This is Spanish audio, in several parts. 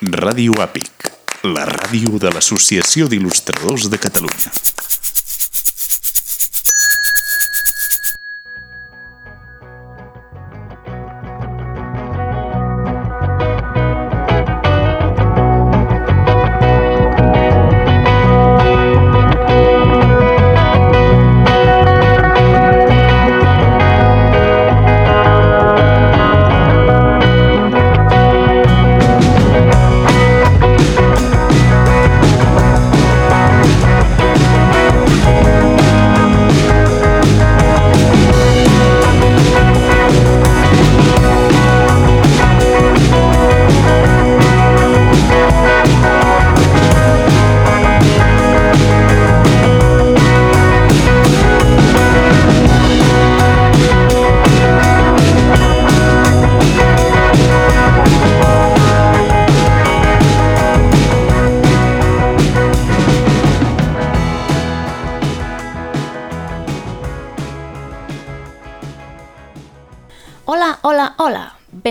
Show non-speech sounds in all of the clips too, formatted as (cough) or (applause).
Ràdio Àpic, la ràdio de l'Associació d'Il·lustradors de Catalunya.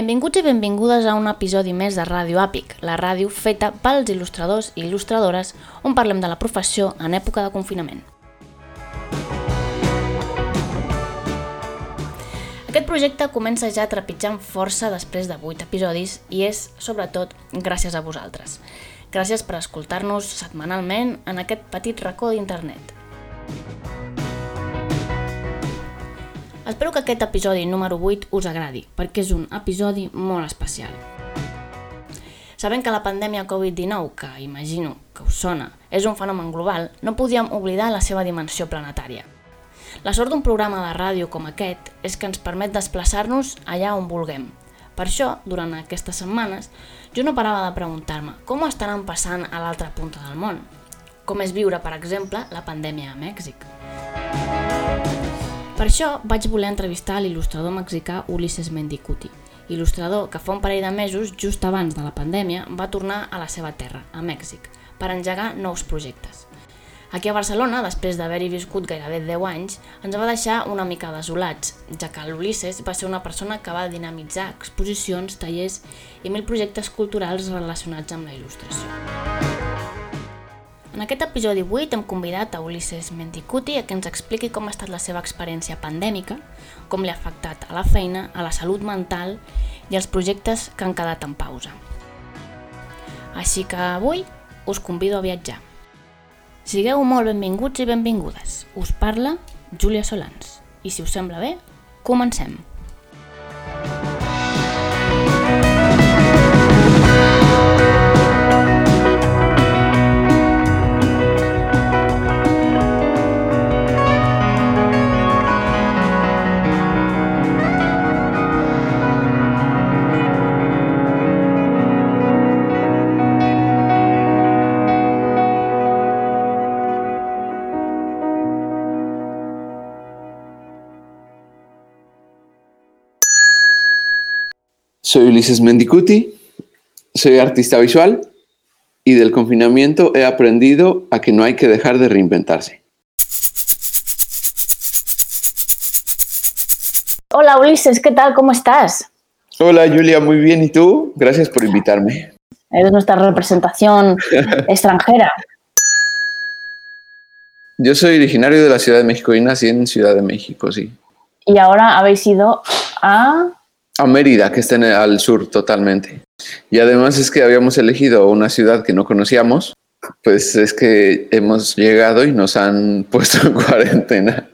Benvinguts i benvingudes a un episodi més de Ràdio Àpic, la ràdio feta pels il·lustradors i il·lustradores on parlem de la professió en època de confinament. Aquest projecte comença ja trepitjant força després de 8 episodis i és, sobretot, gràcies a vosaltres. Gràcies per escoltar-nos setmanalment en aquest petit racó d'internet. Espero que aquest episodi número 8 us agradi, perquè és un episodi molt especial. Sabent que la pandèmia Covid-19, que imagino que us sona, és un fenomen global, no podíem oblidar la seva dimensió planetària. La sort d'un programa de ràdio com aquest és que ens permet desplaçar-nos allà on vulguem. Per això, durant aquestes setmanes, jo no parava de preguntar-me com estaran passant a l'altra punta del món. Com és viure, per exemple, la pandèmia a Mèxic. Per això vaig voler entrevistar l'il·lustrador mexicà Ulises Mendicuti, il·lustrador que fa un parell de mesos, just abans de la pandèmia, va tornar a la seva terra, a Mèxic, per engegar nous projectes. Aquí a Barcelona, després d'haver-hi viscut gairebé 10 anys, ens va deixar una mica desolats, ja que l'Ulisses va ser una persona que va dinamitzar exposicions, tallers i mil projectes culturals relacionats amb la il·lustració. En aquest episodi 8 hem convidat a Ulises Mendicuti a que ens expliqui com ha estat la seva experiència pandèmica, com li ha afectat a la feina, a la salut mental i als projectes que han quedat en pausa. Així que avui us convido a viatjar. Sigueu molt benvinguts i benvingudes. Us parla Júlia Solans. I si us sembla bé, comencem. Soy Ulises Mendicuti, soy artista visual y del confinamiento he aprendido a que no hay que dejar de reinventarse. Hola Ulises, ¿qué tal? ¿Cómo estás? Hola Julia, muy bien. ¿Y tú? Gracias por invitarme. Eres nuestra representación (laughs) extranjera. Yo soy originario de la Ciudad de México y nací en Ciudad de México, sí. Y ahora habéis ido a... A Mérida, que está al sur totalmente. Y además es que habíamos elegido una ciudad que no conocíamos, pues es que hemos llegado y nos han (laughs) puesto en cuarentena.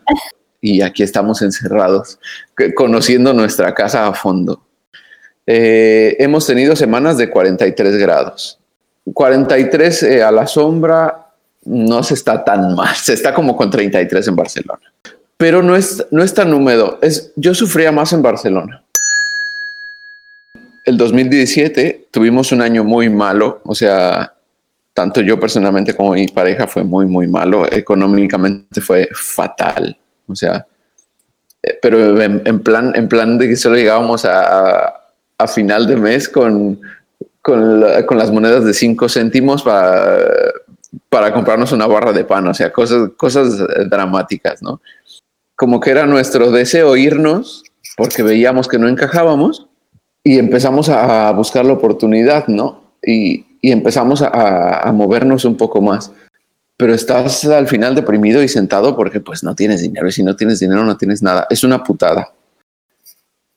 Y aquí estamos encerrados, conociendo nuestra casa a fondo. Eh, hemos tenido semanas de 43 grados. 43 eh, a la sombra no se está tan mal, se está como con 33 en Barcelona. Pero no es, no es tan húmedo. Yo sufría más en Barcelona el 2017 tuvimos un año muy malo, o sea, tanto yo personalmente como mi pareja fue muy, muy malo. Económicamente fue fatal, o sea, eh, pero en, en plan, en plan de que solo llegábamos a, a- final de mes con, con, la- con las monedas de 5 céntimos para, para comprarnos una barra de pan, o sea, cosas, cosas eh, dramáticas, ¿no? Como que era nuestro deseo irnos porque veíamos que no encajábamos y empezamos a buscar la oportunidad, ¿no? Y, empezamos a, movernos un poco más. Pero estás al final deprimido y sentado porque pues no tienes dinero y si no tienes dinero no tienes nada. Es una putada.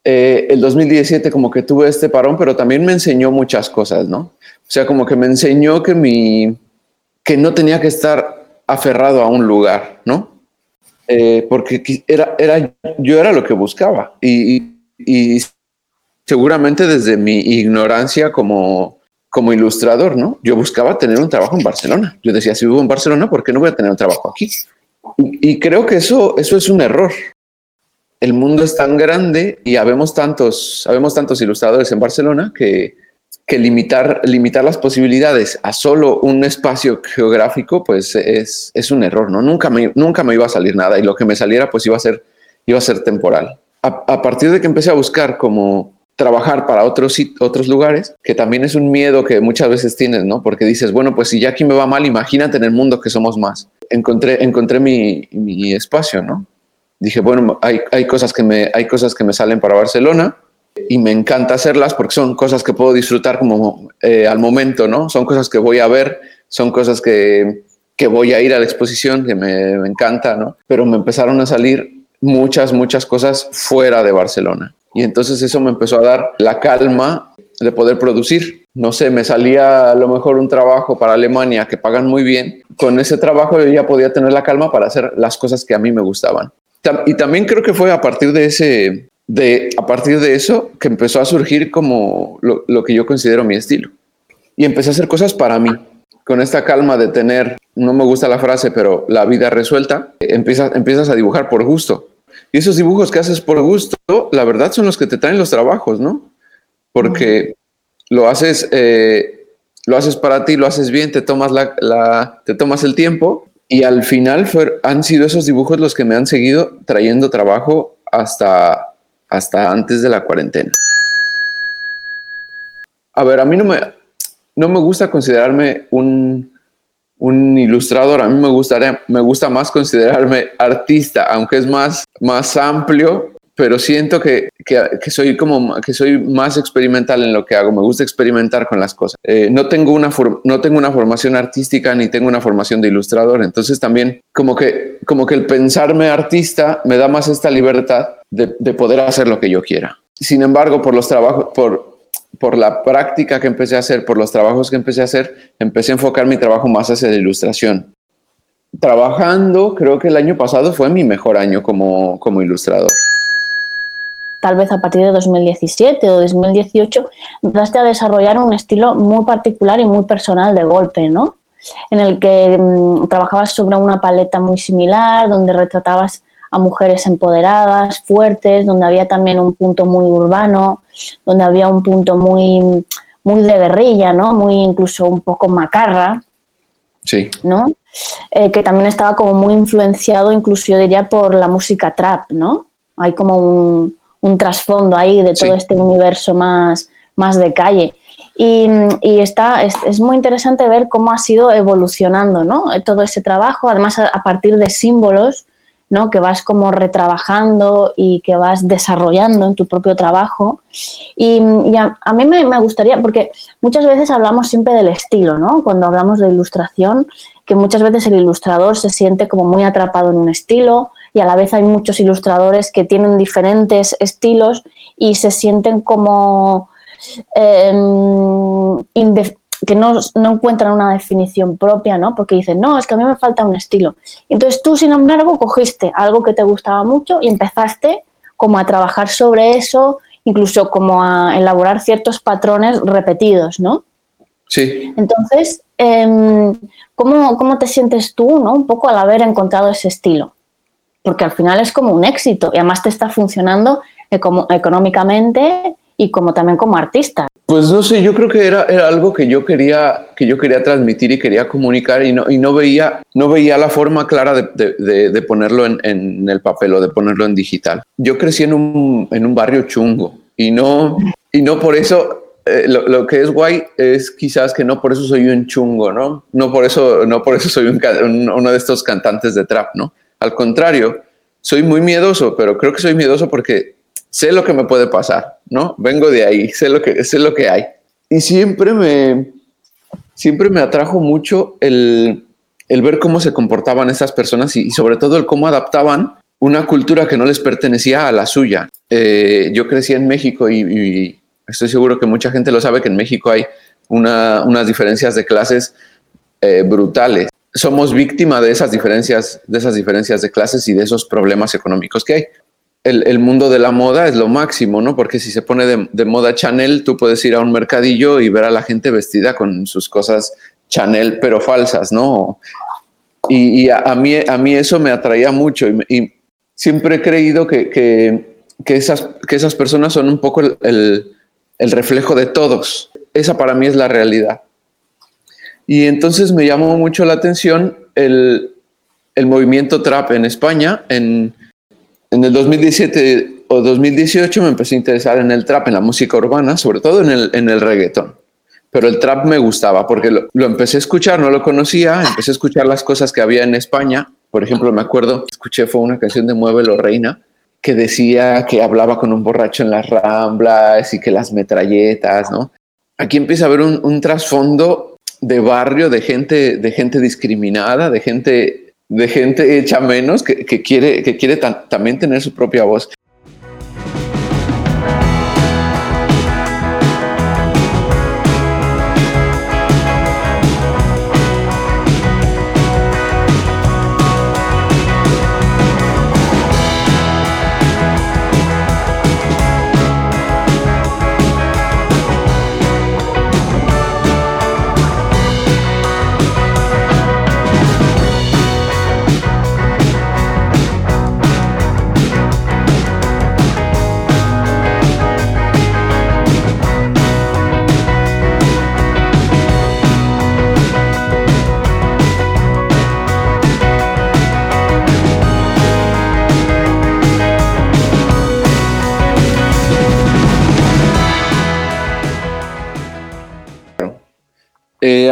Eh, el 2017 como que tuve este parón, pero también me enseñó muchas cosas, ¿no? O sea, como que me enseñó que mi, que no tenía que estar aferrado a un lugar, ¿no? Eh, porque era, era, yo era lo que buscaba y, y, seguramente desde mi ignorancia como, como ilustrador, ¿no? Yo buscaba tener un trabajo en Barcelona. Yo decía, si vivo en Barcelona, ¿por qué no voy a tener un trabajo aquí? Y, y creo que eso, eso es un error. El mundo es tan grande y habemos tantos, habemos tantos ilustradores en Barcelona que, que limitar, limitar las posibilidades a solo un espacio geográfico, pues es, es, un error, ¿no? Nunca me, nunca me iba a salir nada y lo que me saliera, pues iba a ser, iba a ser temporal. A, partir de que empecé a buscar como trabajar para otros, otros lugares, que también es un miedo que muchas veces tienes, ¿no? Porque dices, bueno, pues si ya aquí me va mal, imagínate en el mundo que somos más. Encontré, encontré mi, mi espacio, ¿no? Dije, bueno, hay, hay, cosas que me, hay cosas que me salen para Barcelona, y me encanta hacerlas porque son cosas que puedo disfrutar como eh, al momento, ¿no? Son cosas que voy a ver, son cosas que, que voy a ir a la exposición, que me, me, encanta, ¿no? Pero me empezaron a salir muchas, muchas cosas fuera de Barcelona. Y entonces eso me empezó a dar la calma de poder producir. No sé, me salía a lo mejor un trabajo para Alemania que pagan muy bien. Con ese trabajo yo ya podía tener la calma para hacer las cosas que a mí me gustaban. Y también creo que fue a partir de ese, de, a partir de eso que empezó a surgir como lo, que yo considero mi estilo. Y empecé a hacer cosas para mí, con esta calma de tener, no me gusta la frase, pero la vida resuelta, empiezas, empiezas a dibujar por gusto. Y esos dibujos que haces por gusto, la verdad son los que te traen los trabajos, ¿no? Porque lo haces, eh, lo haces para ti, lo haces bien, te tomas, la, te tomas el tiempo y al final han sido esos dibujos los que me han seguido trayendo trabajo hasta, hasta antes de la cuarentena. A ver, a mí no me, no me gusta considerarme un, un ilustrador, a mí me, gustaría, me gusta más considerarme artista, aunque es más, más amplio, pero siento que, que, soy como que soy más experimental en lo que hago, me gusta experimentar con las cosas. Eh, no, tengo una no tengo una formación artística ni tengo una formación de ilustrador, entonces también como que, como que el pensarme artista me da más esta libertad de, poder hacer lo que yo quiera. Sin embargo, por los trabajos, por, por la práctica que empecé a hacer, por los trabajos que empecé a hacer, empecé a enfocar mi trabajo más hacia la ilustración. Trabajando, creo que el año pasado fue mi mejor año como, como ilustrador. Tal vez a partir de 2017 o 2018 empezaste a desarrollar un estilo muy particular y muy personal de golpe, ¿no? En el que mm, trabajabas sobre una paleta muy similar, donde retratabas a mujeres empoderadas, fuertes, donde había también un punto muy urbano, donde había un punto muy, muy de guerrilla, ¿no? Muy incluso un poco macarra. Sí. ¿No? Eh, que también estaba como muy influenciado, incluso yo diría, por la música trap, ¿no? Hay como un, un trasfondo ahí de todo este universo más, más de calle. Y, y está, es, es, muy interesante ver cómo ha sido evolucionando ¿no? todo ese trabajo, además a, a partir de símbolos ¿no? que vas como retrabajando y que vas desarrollando en tu propio trabajo. Y, a, mí me, me, gustaría, porque muchas veces hablamos siempre del estilo, ¿no? cuando hablamos de ilustración, que muchas veces el ilustrador se siente como muy atrapado en un estilo y a la vez hay muchos ilustradores que tienen diferentes estilos y se sienten como... Eh, que no, no, encuentran una definición propia, ¿no? Porque dicen, no, es que a mí me falta un estilo. Entonces tú, sin embargo, cogiste algo que te gustaba mucho y empezaste como a trabajar sobre eso, incluso como a elaborar ciertos patrones repetidos, ¿no? Sí. Entonces, eh, ¿cómo, ¿cómo, te sientes tú, ¿no? Un poco al haber encontrado ese estilo. Porque al final es como un éxito y además te está funcionando económicamente y como también como artista. Pues no sé, yo creo que era, era algo que yo quería que yo quería transmitir y quería comunicar y no, y no veía no veía la forma clara de, de, de ponerlo en, en, el papel o de ponerlo en digital. Yo crecí en un, en un barrio chungo y no y no por eso eh, lo, lo, que es guay es quizás que no por eso soy un chungo, ¿no? No por eso no por eso soy un, uno de estos cantantes de trap, ¿no? Al contrario, soy muy miedoso, pero creo que soy miedoso porque sé lo que me puede pasar, ¿no? Vengo de ahí, sé lo que, sé lo que hay. y siempre me, siempre me atrajo mucho el, el ver cómo se comportaban estas personas y, sobre todo el cómo adaptaban una cultura que no les pertenecía a la suya. Eh, yo crecí en México y, estoy seguro que mucha gente lo sabe que en México hay unas diferencias de clases eh, brutales. Somos víctima de esas diferencias, de esas diferencias de clases y de esos problemas económicos que hay. El, mundo de la moda es lo máximo, ¿no? Porque si se pone de, moda Chanel, tú puedes ir a un mercadillo y ver a la gente vestida con sus cosas Chanel, pero falsas, ¿no? Y, a, mí, a mí eso me atraía mucho y, siempre he creído que, que, esas, que esas personas son un poco el, el, reflejo de todos. Esa para mí es la realidad. Y entonces me llamó mucho la atención el, el movimiento trap en España. En, en el 2017 o 2018 me empecé a interesar en el trap, en la música urbana, sobre todo en el, en el reggaetón pero el trap me gustaba porque lo, empecé a escuchar, no lo conocía, empecé a escuchar las cosas que había en España. Por ejemplo, me acuerdo, escuché fue una canción de Muévelo Reina que decía que hablaba con un borracho en las ramblas y que las metralletas, ¿no? Aquí empieza a haber un, trasfondo de barrio, de gente, de gente discriminada, de gente, de gente hecha menos que, quiere, que quiere también tener su propia voz.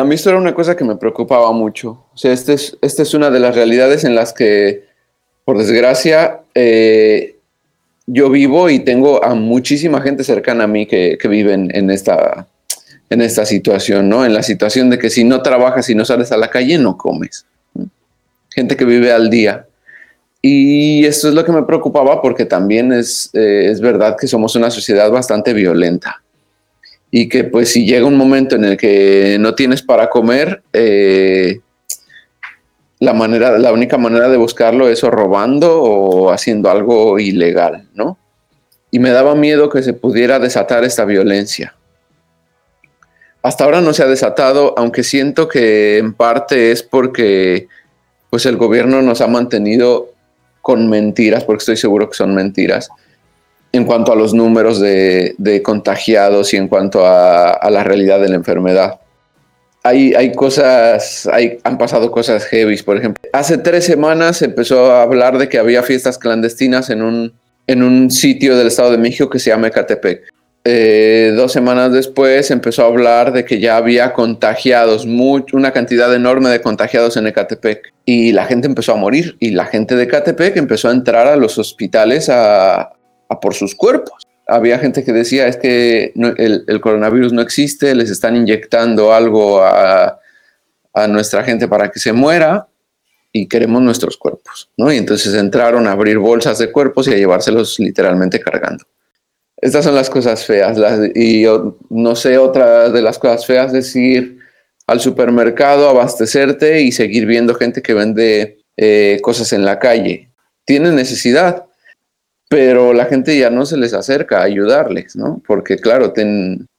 Mí esto era una cosa que me preocupaba mucho. O sea, esta es, este es una de las realidades en las que, por desgracia, eh, yo vivo y tengo a muchísima gente cercana a mí que, que viven en esta, en esta situación, ¿no? En la situación de que si no trabajas y no sales a la calle, no comes. Gente que vive al día. Y esto es lo que me preocupaba porque también es, eh, es verdad que somos una sociedad bastante violenta y que pues si llega un momento en el que no tienes para comer, eh, la, manera, la única manera de buscarlo es o robando o haciendo algo ilegal, ¿no? Y me daba miedo que se pudiera desatar esta violencia. Hasta ahora no se ha desatado, aunque siento que en parte es porque pues el gobierno nos ha mantenido con mentiras, porque estoy seguro que son mentiras, en cuanto a los números de, contagiados y en cuanto a, la realidad de la enfermedad. Hay, cosas, han pasado cosas heavy, por ejemplo. Hace tres semanas empezó a hablar de que había fiestas clandestinas en un, en un sitio del Estado de México que se llama Ecatepec. Eh, dos semanas después empezó a hablar de que ya había contagiados, una cantidad enorme de contagiados en Ecatepec. Y la gente empezó a morir. Y la gente de Ecatepec empezó a entrar a los hospitales a, a por sus cuerpos. Había gente que decía es que el, coronavirus no existe, les están inyectando algo a, nuestra gente para que se muera y queremos nuestros cuerpos, ¿no? Y entonces entraron a abrir bolsas de cuerpos y a llevárselos literalmente cargando. Estas son las cosas feas. y yo no sé, otra de las cosas feas es ir al supermercado, abastecerte y seguir viendo gente que vende eh, cosas en la calle. Tienen necesidad, pero la gente ya no se les acerca a ayudarles, ¿no? Porque claro,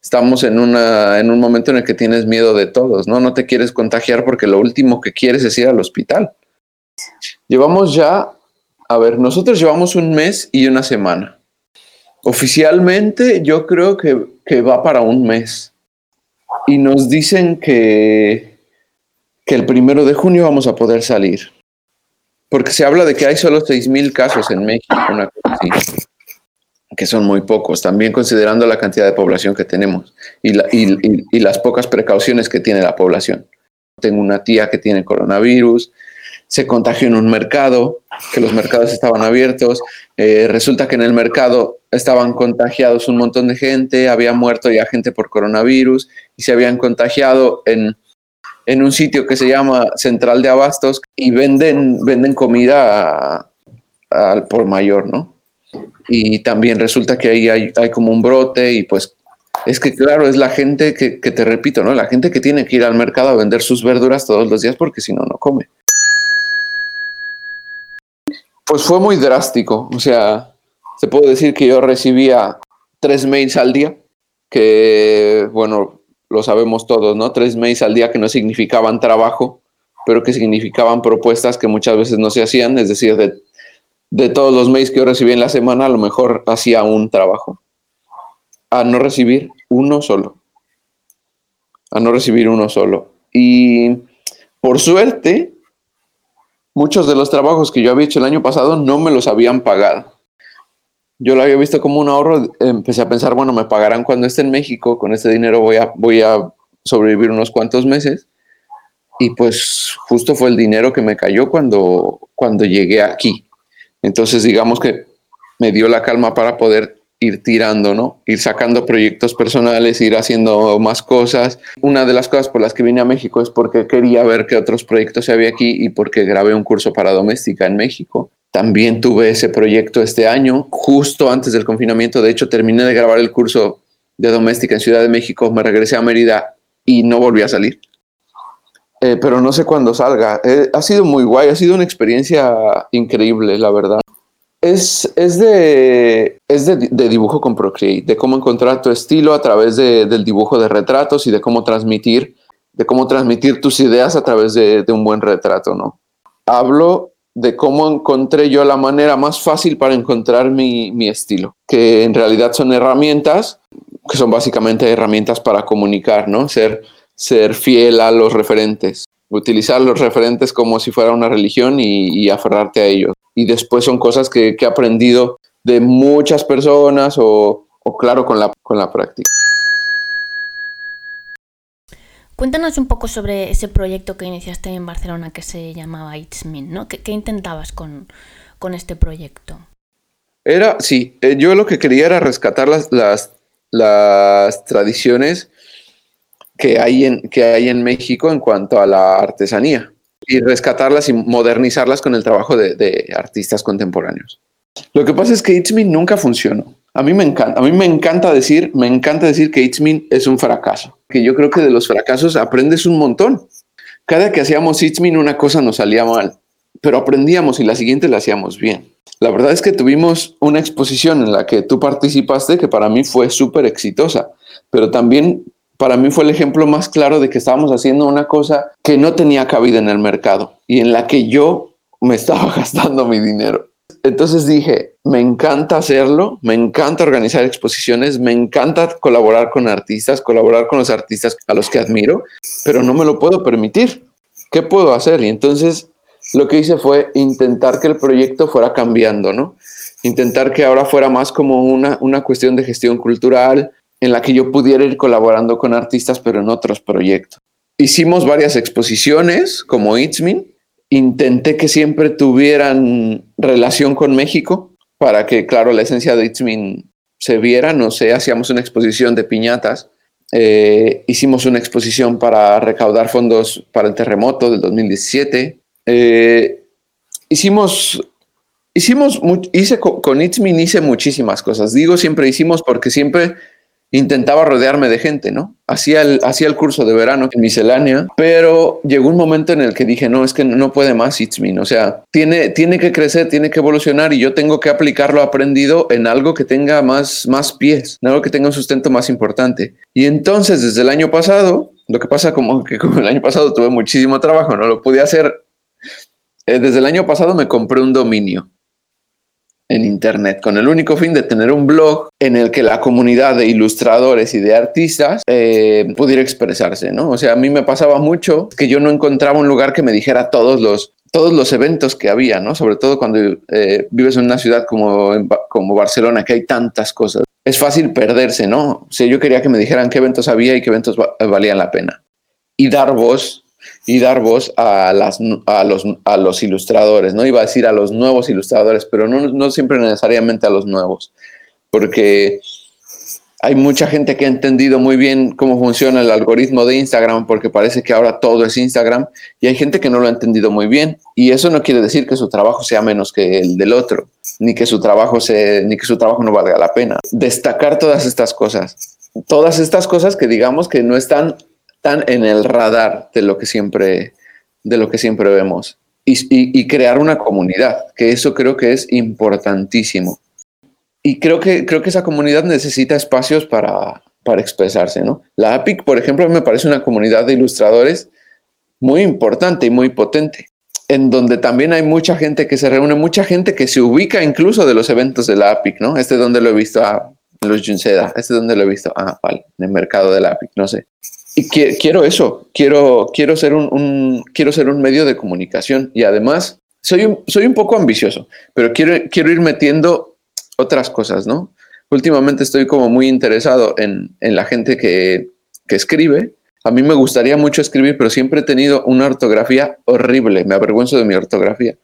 estamos en, una, en un momento en el que tienes miedo de todos, ¿no? No te quieres contagiar porque lo último que quieres es ir al hospital. Llevamos ya, a ver, nosotros llevamos un mes y una semana. Oficialmente yo creo que, que va para un mes. Y nos dicen que, que el primero de junio vamos a poder salir porque se habla de que hay solo 6.000 casos en México, una cosa así, que son muy pocos, también considerando la cantidad de población que tenemos y, y, las pocas precauciones que tiene la población. Tengo una tía que tiene coronavirus, se contagió en un mercado, que los mercados estaban abiertos, eh, resulta que en el mercado estaban contagiados un montón de gente, había muerto ya gente por coronavirus y se habían contagiado en, en un sitio que se llama Central de Abastos y venden, venden comida al por mayor, ¿no? Y también resulta que ahí hay, hay como un brote y pues es que claro, es la gente que, que, te repito, ¿no? La gente que tiene que ir al mercado a vender sus verduras todos los días porque si no, no come. Pues fue muy drástico. O sea, se puede decir que yo recibía tres mails al día, que, bueno, lo sabemos todos, ¿no? Tres mails al día que no significaban trabajo, pero que significaban propuestas que muchas veces no se hacían. Es decir, de, de todos los mails que yo recibí en la semana, a lo mejor hacía un trabajo. A no recibir uno solo. A no recibir uno solo. Y por suerte, muchos de los trabajos que yo había hecho el año pasado no me los habían pagado. Yo lo había visto como un ahorro, empecé a pensar, bueno, me pagarán cuando esté en México, con este dinero voy a, voy a sobrevivir unos cuantos meses. Y pues justo fue el dinero que me cayó cuando, cuando llegué aquí. Entonces digamos que me dio la calma para poder ir tirando, ¿no? Ir sacando proyectos personales, ir haciendo más cosas. Una de las cosas por las que vine a México es porque quería ver qué otros proyectos había aquí y porque grabé un curso para doméstica en México. También tuve ese proyecto este año, justo antes del confinamiento. De hecho, terminé de grabar el curso de doméstica en Ciudad de México, me regresé a Mérida y no volví a salir. Eh, pero no sé cuándo salga. Eh, ha sido muy guay, ha sido una experiencia increíble, la verdad. Es, es, de, es de, dibujo con Procreate, de cómo encontrar tu estilo a través del dibujo de retratos y de cómo transmitir, de cómo transmitir tus ideas a través de, un buen retrato, ¿no? Hablo de cómo encontré yo la manera más fácil para encontrar mi, mi estilo, que en realidad son herramientas, que son básicamente herramientas para comunicar, ¿no? Ser, ser fiel a los referentes, utilizar los referentes como si fuera una religión y, aferrarte a ellos y después son cosas que, que he aprendido de muchas personas o, o, claro, con la, con la práctica. Cuéntanos un poco sobre ese proyecto que iniciaste en Barcelona que se llamaba It's Me, ¿no? ¿Qué, qué intentabas con, con, este proyecto? Era, sí, eh, yo lo que quería era rescatar las, las, las tradiciones que hay, en, que hay en México en cuanto a la artesanía y rescatarlas y modernizarlas con el trabajo de, artistas contemporáneos. Lo que pasa es que It's Me nunca funcionó. A mí me encanta, a mí me encanta decir, me encanta decir que It's Me es un fracaso. Que yo creo que de los fracasos aprendes un montón. Cada que hacíamos It's Me una cosa nos salía mal, pero aprendíamos y la siguiente la hacíamos bien. La verdad es que tuvimos una exposición en la que tú participaste que para mí fue súper exitosa, pero también para mí fue el ejemplo más claro de que estábamos haciendo una cosa que no tenía cabida en el mercado y en la que yo me estaba (laughs) gastando mi dinero. Entonces dije, me encanta hacerlo, me encanta organizar exposiciones, me encanta colaborar con artistas, colaborar con los artistas a los que admiro, pero no me lo puedo permitir. ¿Qué puedo hacer? Y entonces lo que hice fue intentar que el proyecto fuera cambiando, ¿no? Intentar que ahora fuera más como una, una cuestión de gestión cultural, en la que yo pudiera ir colaborando con artistas, pero en otros proyectos. Hicimos varias exposiciones como Itzmin. Intenté que siempre tuvieran relación con México para que, claro, la esencia de Itzmin se viera. No sé, hacíamos una exposición de piñatas. Eh, hicimos una exposición para recaudar fondos para el terremoto del 2017. Eh, hicimos hicimos, hice con Itzmin hice muchísimas cosas. Digo siempre hicimos porque siempre intentaba rodearme de gente, ¿no? Hacía el, hacía el curso de verano en miscelánea, pero llegó un momento en el que dije, no, es que no puede más It's Me, o sea, tiene, tiene que crecer, tiene que evolucionar y yo tengo que aplicar lo aprendido en algo que tenga más, más pies, en algo que tenga un sustento más importante. Y entonces, desde el año pasado, lo que pasa como que como el año pasado tuve muchísimo trabajo, no lo pude hacer, eh, desde el año pasado me compré un dominio en Internet, con el único fin de tener un blog en el que la comunidad de ilustradores y de artistas eh, pudiera expresarse, ¿no? O sea, a mí me pasaba mucho que yo no encontraba un lugar que me dijera todos los, todos los eventos que había, ¿no? Sobre todo cuando eh, vives en una ciudad como, como Barcelona, que hay tantas cosas. Es fácil perderse, ¿no? O yo quería que me dijeran qué eventos había y qué eventos valían la pena. Y dar voz y dar voz a, las, a, los, a los ilustradores, ¿no? Iba a decir a los nuevos ilustradores, pero no, no siempre necesariamente a los nuevos, porque hay mucha gente que ha entendido muy bien cómo funciona el algoritmo de Instagram porque parece que ahora todo es Instagram y hay gente que no lo ha entendido muy bien y eso no quiere decir que su trabajo sea menos que el del otro, ni que su trabajo se, ni que su trabajo no valga la pena. Destacar todas estas cosas, todas estas cosas que digamos que no están tan en el radar de lo que siempre, de lo que siempre vemos y, y crear una comunidad, que eso creo que es importantísimo y creo que, creo que esa comunidad necesita espacios para, para expresarse, ¿no? La APIC, por ejemplo, me parece una comunidad de ilustradores muy importante y muy potente, en donde también hay mucha gente que se reúne, mucha gente que se ubica incluso de los eventos de la APIC, ¿no? Este es donde lo he visto a los Junceda, este es donde lo he visto, ah, vale, en el mercado de la APIC, no sé. Y quiero eso, quiero, quiero, ser un, quiero ser un medio de comunicación y además soy un, soy un poco ambicioso, pero quiero, quiero ir metiendo otras cosas, ¿no? Últimamente estoy como muy interesado en, la gente que, escribe. A mí me gustaría mucho escribir, pero siempre he tenido una ortografía horrible. Me avergüenzo de mi ortografía.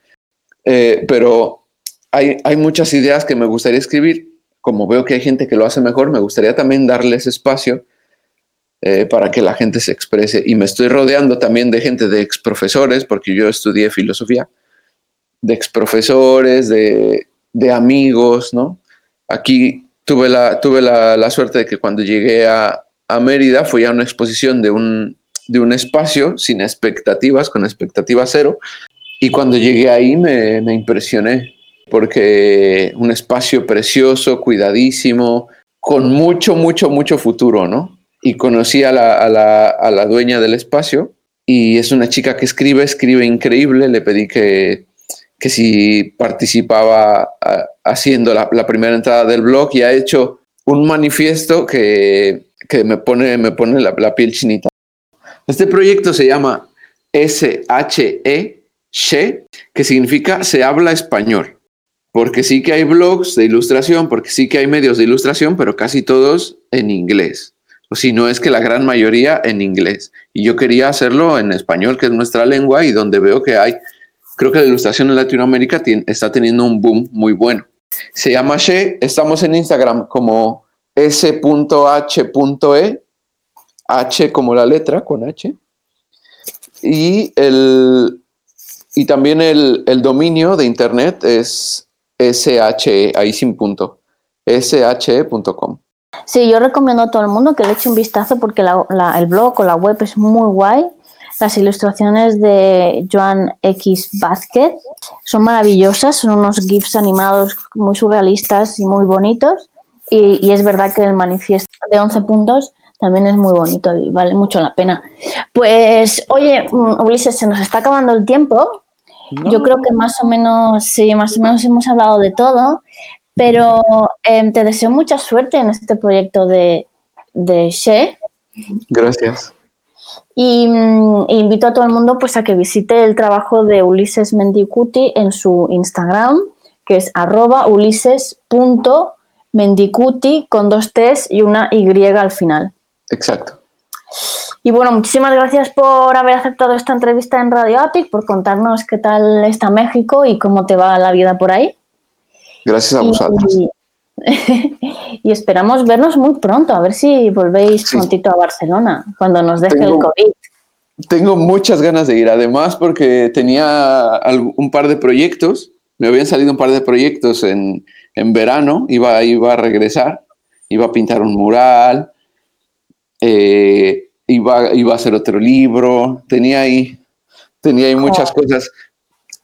Eh, pero hay, hay muchas ideas que me gustaría escribir. Como veo que hay gente que lo hace mejor, me gustaría también darles espacio eh, para que la gente se exprese. Y me estoy rodeando también de gente, de exprofesores, porque yo estudié filosofía, de exprofesores, de, de amigos, ¿no? Aquí tuve la, tuve la, suerte de que cuando llegué a, Mérida fui a una exposición de un, de un espacio sin expectativas, con expectativa cero, y cuando llegué ahí me, impresioné, porque un espacio precioso, cuidadísimo, con mucho, mucho, mucho futuro, ¿no? Y conocí a la, a la, a la dueña del espacio y es una chica que escribe, escribe increíble, le pedí que que si participaba haciendo la, primera entrada del blog y ha hecho un manifiesto que, me pone, me pone la, piel chinita. Este proyecto se llama SHE, que significa se habla español, porque sí que hay blogs de ilustración, porque sí que hay medios de ilustración, pero casi todos en inglés. Si no es que la gran mayoría en inglés. Y yo quería hacerlo en español, que es nuestra lengua, y donde veo que hay creo que la ilustración en Latinoamérica está teniendo un boom muy bueno. Se llama She, estamos en Instagram como s.h.e, H como la letra con H, y, el, y también el, dominio de internet es SHE, ahí sin punto, she.com. Sí, yo recomiendo a todo el mundo que le eche un vistazo porque el blog o la web es muy guay las ilustraciones de Joan X Vázquez son maravillosas, son unos GIFs animados muy surrealistas y muy bonitos. Y, es verdad que el manifiesto de 11 puntos también es muy bonito y vale mucho la pena. Pues, oye, mm, Ulises, se nos está acabando el tiempo. Yo creo que más o menos, sí, más o menos hemos hablado de todo, pero em, te deseo mucha suerte en este proyecto de, de She. Gracias. Y mm, invito a todo el mundo pues, a que visite el trabajo de Ulises Mendicuti en su Instagram, que es arroba ulises.mendicuti con dos T's y una Y al final. Exacto. Y bueno, muchísimas gracias por haber aceptado esta entrevista en Radio Apic, por contarnos qué tal está México y cómo te va la vida por ahí. Gracias a vosotros. (laughs) y esperamos vernos muy pronto, a ver si volvéis prontito a Barcelona, cuando nos deje el COVID. Tengo muchas ganas de ir, además porque tenía un par de proyectos, me habían salido un par de proyectos en, verano, iba, iba a regresar, iba a pintar un mural, eh, iba, iba a hacer otro libro, tenía ahí, tenía ahí muchas cosas,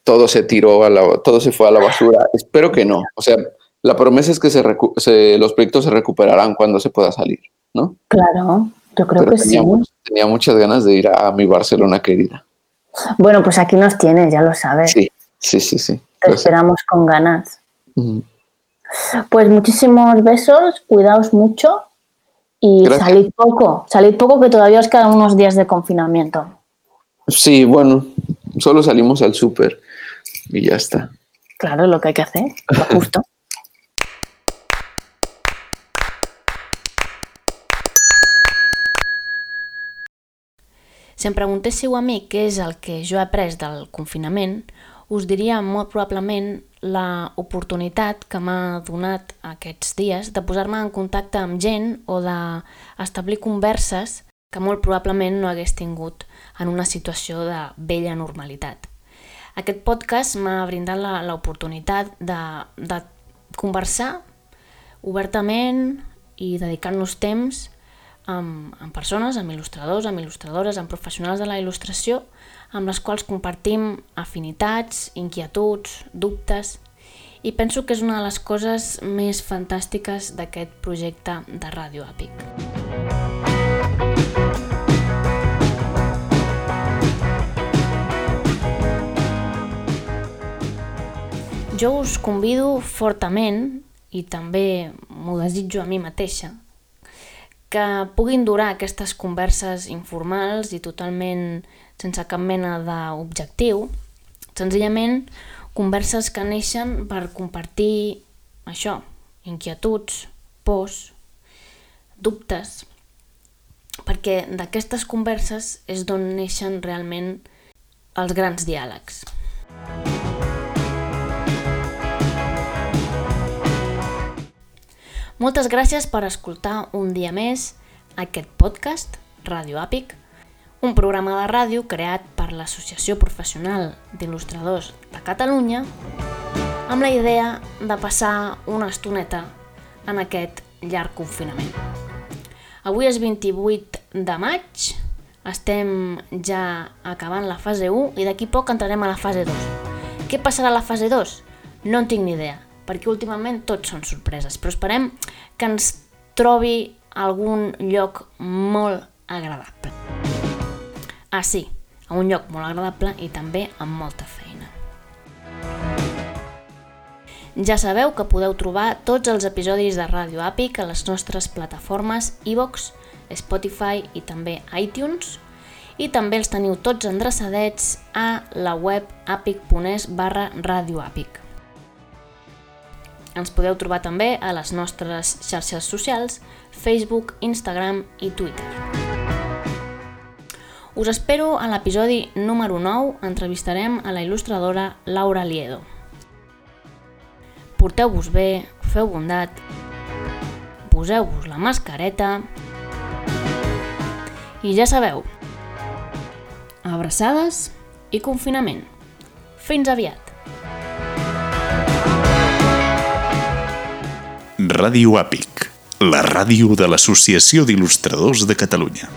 todo se tiró, a la, todo se fue a la basura, espero que no, o sea, la promesa es que se, los proyectos se recuperarán cuando se pueda salir, ¿no? Claro, yo creo que sí. tenía muchas ganas de ir a mi Barcelona querida. Bueno, pues aquí nos tienes, ya lo sabes. Sí, sí, sí, sí. Te esperamos con ganas. Pues muchísimos besos, cuidaos mucho y salid poco, salid poco que todavía os quedan unos días de confinamiento. Sí, bueno, solo salimos al súper y ya está. Claro, lo que hay que hacer, justo. Si em preguntéssiu a mi què és el que jo he après del confinament, us diria molt probablement la oportunitat que m'ha donat aquests dies de posar-me en contacte amb gent o d'establir converses que molt probablement no hagués tingut en una situació de vella normalitat. Aquest podcast m'ha brindat l'oportunitat de, de conversar obertament i dedicar-nos temps amb, amb persones, amb il·lustradors, amb il·lustradores, amb professionals de la il·lustració, amb les quals compartim afinitats, inquietuds, dubtes, i penso que és una de les coses més fantàstiques d'aquest projecte de Ràdio Àpic. Jo us convido fortament, i també m'ho desitjo a mi mateixa, que puguin durar aquestes converses informals i totalment sense cap mena d'objectiu, senzillament converses que neixen per compartir això, inquietuds, pors, dubtes, perquè d'aquestes converses és d'on neixen realment els grans diàlegs. Moltes gràcies per escoltar un dia més aquest podcast, Ràdio Àpic, un programa de ràdio creat per l'Associació Professional d'Il·lustradors de Catalunya amb la idea de passar una estoneta en aquest llarg confinament. Avui és 28 de maig, estem ja acabant la fase 1 i d'aquí poc entrarem a la fase 2. Què passarà a la fase 2? No en tinc ni idea perquè últimament tot són sorpreses, però esperem que ens trobi algun lloc molt agradable. Ah, sí, a un lloc molt agradable i també amb molta feina. Ja sabeu que podeu trobar tots els episodis de Ràdio Àpic a les nostres plataformes iVox, Spotify i també iTunes i també els teniu tots endreçadets a la web apic.es barra radioàpic. Ens podeu trobar també a les nostres xarxes socials, Facebook, Instagram i Twitter. Us espero a l'episodi número 9, entrevistarem a la il·lustradora Laura Liedo. Porteu-vos bé, feu bondat, poseu-vos la mascareta i ja sabeu, abraçades i confinament. Fins aviat! Ràdio Àpic, la ràdio de l'Associació d'Il·lustradors de Catalunya.